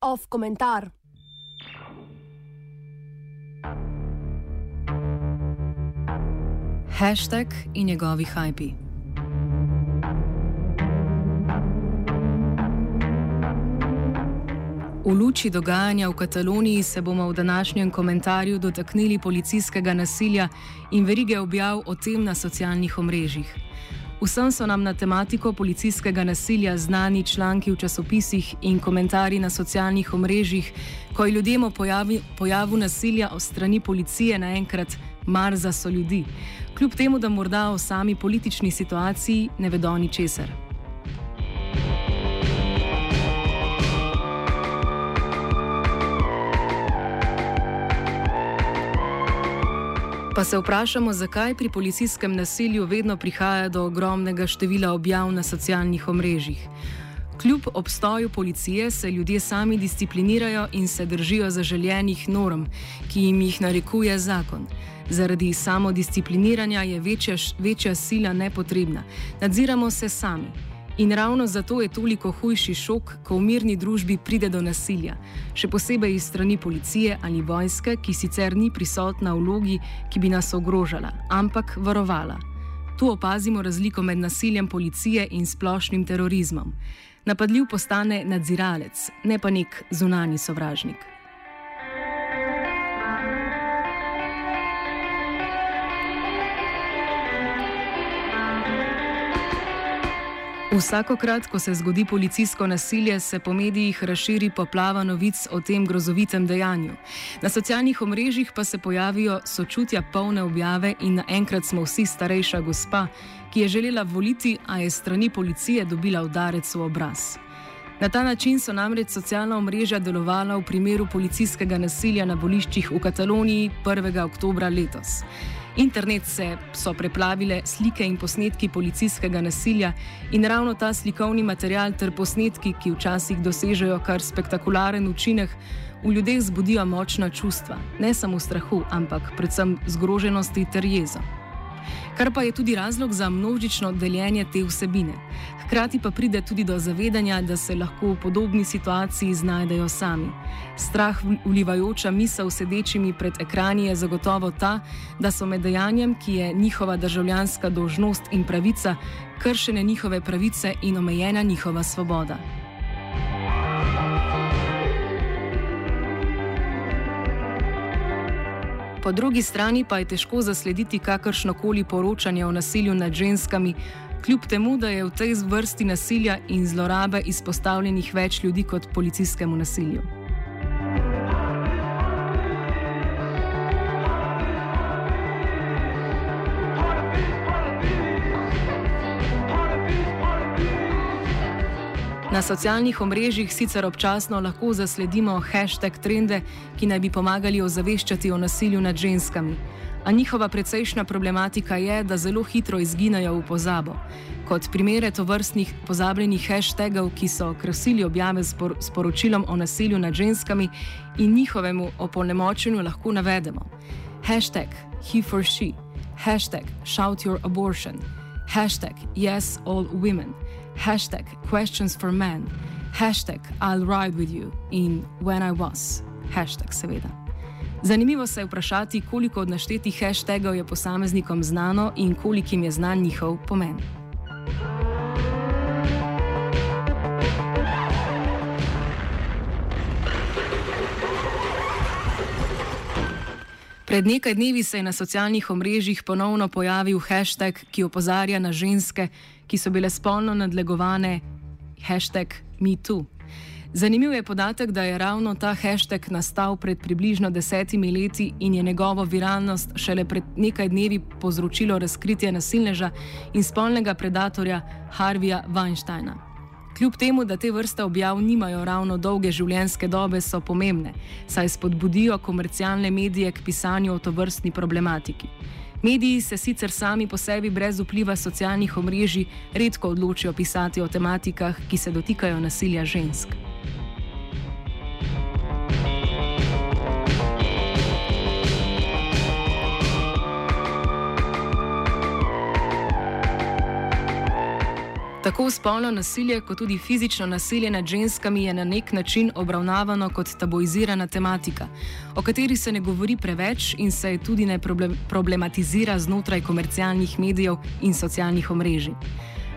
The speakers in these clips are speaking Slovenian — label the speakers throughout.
Speaker 1: Off komentar.
Speaker 2: Hashtag in njegovi hajpi. V luči dogajanja v Kataloniji se bomo v današnjem komentarju dotaknili policijskega nasilja in verige objav o tem na socialnih omrežjih. Vsem so nam na tematiko policijskega nasilja znani članki v časopisih in komentarji na socialnih omrežjih, ko je ljudem o pojavi, pojavu nasilja od strani policije naenkrat mar za so ljudi, kljub temu, da morda o sami politični situaciji ne vedo ničesar. Pa se vprašamo, zakaj pri policijskem nasilju vedno prihaja do ogromnega števila objav na socialnih omrežjih. Kljub obstoju policije se ljudje sami disciplinirajo in se držijo zaželjenih norm, ki jim jih narekuje zakon. Zaradi samodiscipliniranja je večja, večja sila nepotrebna. Nadziramo se sami. In ravno zato je toliko hujši šok, ko v mirni družbi pride do nasilja, še posebej iz strani policije ali vojske, ki sicer ni prisotna v vlogi, ki bi nas ogrožala, ampak varovala. Tu opazimo razliko med nasiljem policije in splošnim terorizmom. Napadljiv postane nadziralec, ne pa nek zunani sovražnik. Vsakokrat, ko se zgodi policijsko nasilje, se po medijih razširi poplava novic o tem grozovitem dejanju. Na socialnih omrežjih pa se pojavijo sočutja polne objave in naenkrat smo vsi starejša gospa, ki je želela voliti, a je strani policije dobila udarec v obraz. Na ta način so namreč socialna omrežja delovala v primeru policijskega nasilja na boliščih v Kataloniji 1. oktobra letos. Internet se so preplavile slike in posnetki policijskega nasilja in ravno ta slikovni material ter posnetki, ki včasih dosežejo kar spektakularen učinek, v ljudeh zbudijo močna čustva, ne samo strahu, ampak predvsem zgroženosti ter jezo kar pa je tudi razlog za množično deljenje te vsebine. Hkrati pa pride tudi do zavedanja, da se lahko v podobni situaciji znajdejo sami. Strah vlivajoča misel sedečimi pred ekrani je zagotovo ta, da so med dejanjem, ki je njihova državljanska dožnost in pravica, kršene njihove pravice in omejena njihova svoboda. Po drugi strani pa je težko zaslediti kakršno koli poročanje o nasilju nad ženskami, kljub temu, da je v tej vrsti nasilja in zlorabe izpostavljenih več ljudi kot policijskemu nasilju. Na socialnih omrežjih sicer občasno lahko zasledimo hashtag trende, ki naj bi pomagali ozaveščati o nasilju nad ženskami. A njihova precejšnja problematika je, da zelo hitro izginajo v pozabo. Kot primere tovrstnih pozabljenih hashtagov, ki so krasili objave spor sporočilom o nasilju nad ženskami in njihovemu opolnemočenju, lahko navedemo hashtag he for she, hashtag shout your abortion, hashtag yes all women hashtag questions for men, hashtag I'll ride with you in when I was, hashtag seveda. Zanimivo se je vprašati, koliko od naštetih hashtagov je posameznikom znano in kolikim je znan njihov pomen. Pred nekaj dnevi se je na socialnih omrežjih ponovno pojavil hashtag, ki opozarja na ženske, ki so bile spolno nadlegovane, hashtag MeToo. Zanimiv je podatek, da je ravno ta hashtag nastal pred približno desetimi leti in je njegovo viralnost šele pred nekaj dnevi povzročilo razkritje nasilneža in spolnega predatorja Harvija Weinsteina. Kljub temu, da te vrste objav nimajo ravno dolge življenjske dobe, so pomembne, saj spodbudijo komercialne medije k pisanju o tovrstni problematiki. Mediji se sicer sami po sebi brez vpliva socialnih omrežij redko odločijo pisati o tematikah, ki se dotikajo nasilja žensk. Tako spolno nasilje, kot tudi fizično nasilje nad ženskami je na nek način obravnavano kot tabuizirana tematika, o kateri se ne govori preveč in se tudi ne problematizira znotraj komercialnih medijev in socialnih omrežij.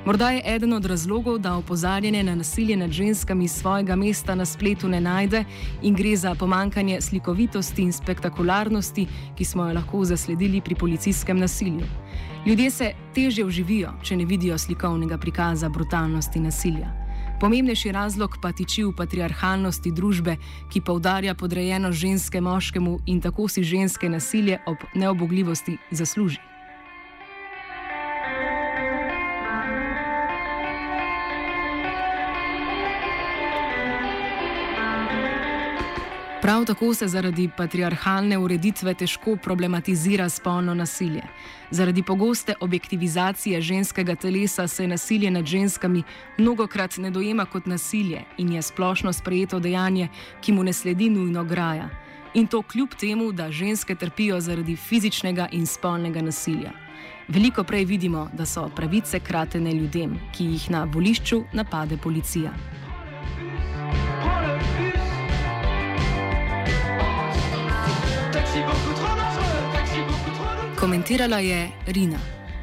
Speaker 2: Morda je eden od razlogov, da opozarjanje na nasilje nad ženskami svojega mesta na spletu ne najde in gre za pomankanje slikovitosti in spektakularnosti, ki smo jo lahko zasledili pri policijskem nasilju. Ljudje se teže vživijo, če ne vidijo slikovnega prikaza brutalnosti nasilja. Pomembnejši razlog pa tiči v patriarhalnosti družbe, ki poudarja podrejeno ženske moškemu in tako si ženske nasilje ob neobogljivosti zasluži. Prav tako se zaradi patriarhalne ureditve težko problematizira spolno nasilje. Zaradi pogoste objektivizacije ženskega telesa se nasilje nad ženskami mnogokrat ne dojema kot nasilje in je splošno sprejeto dejanje, ki mu ne sledi nujno graja. In to kljub temu, da ženske trpijo zaradi fizičnega in spolnega nasilja. Veliko prej vidimo, da so pravice kratene ljudem, ki jih na volišču napade policija. Komentirala je Rina.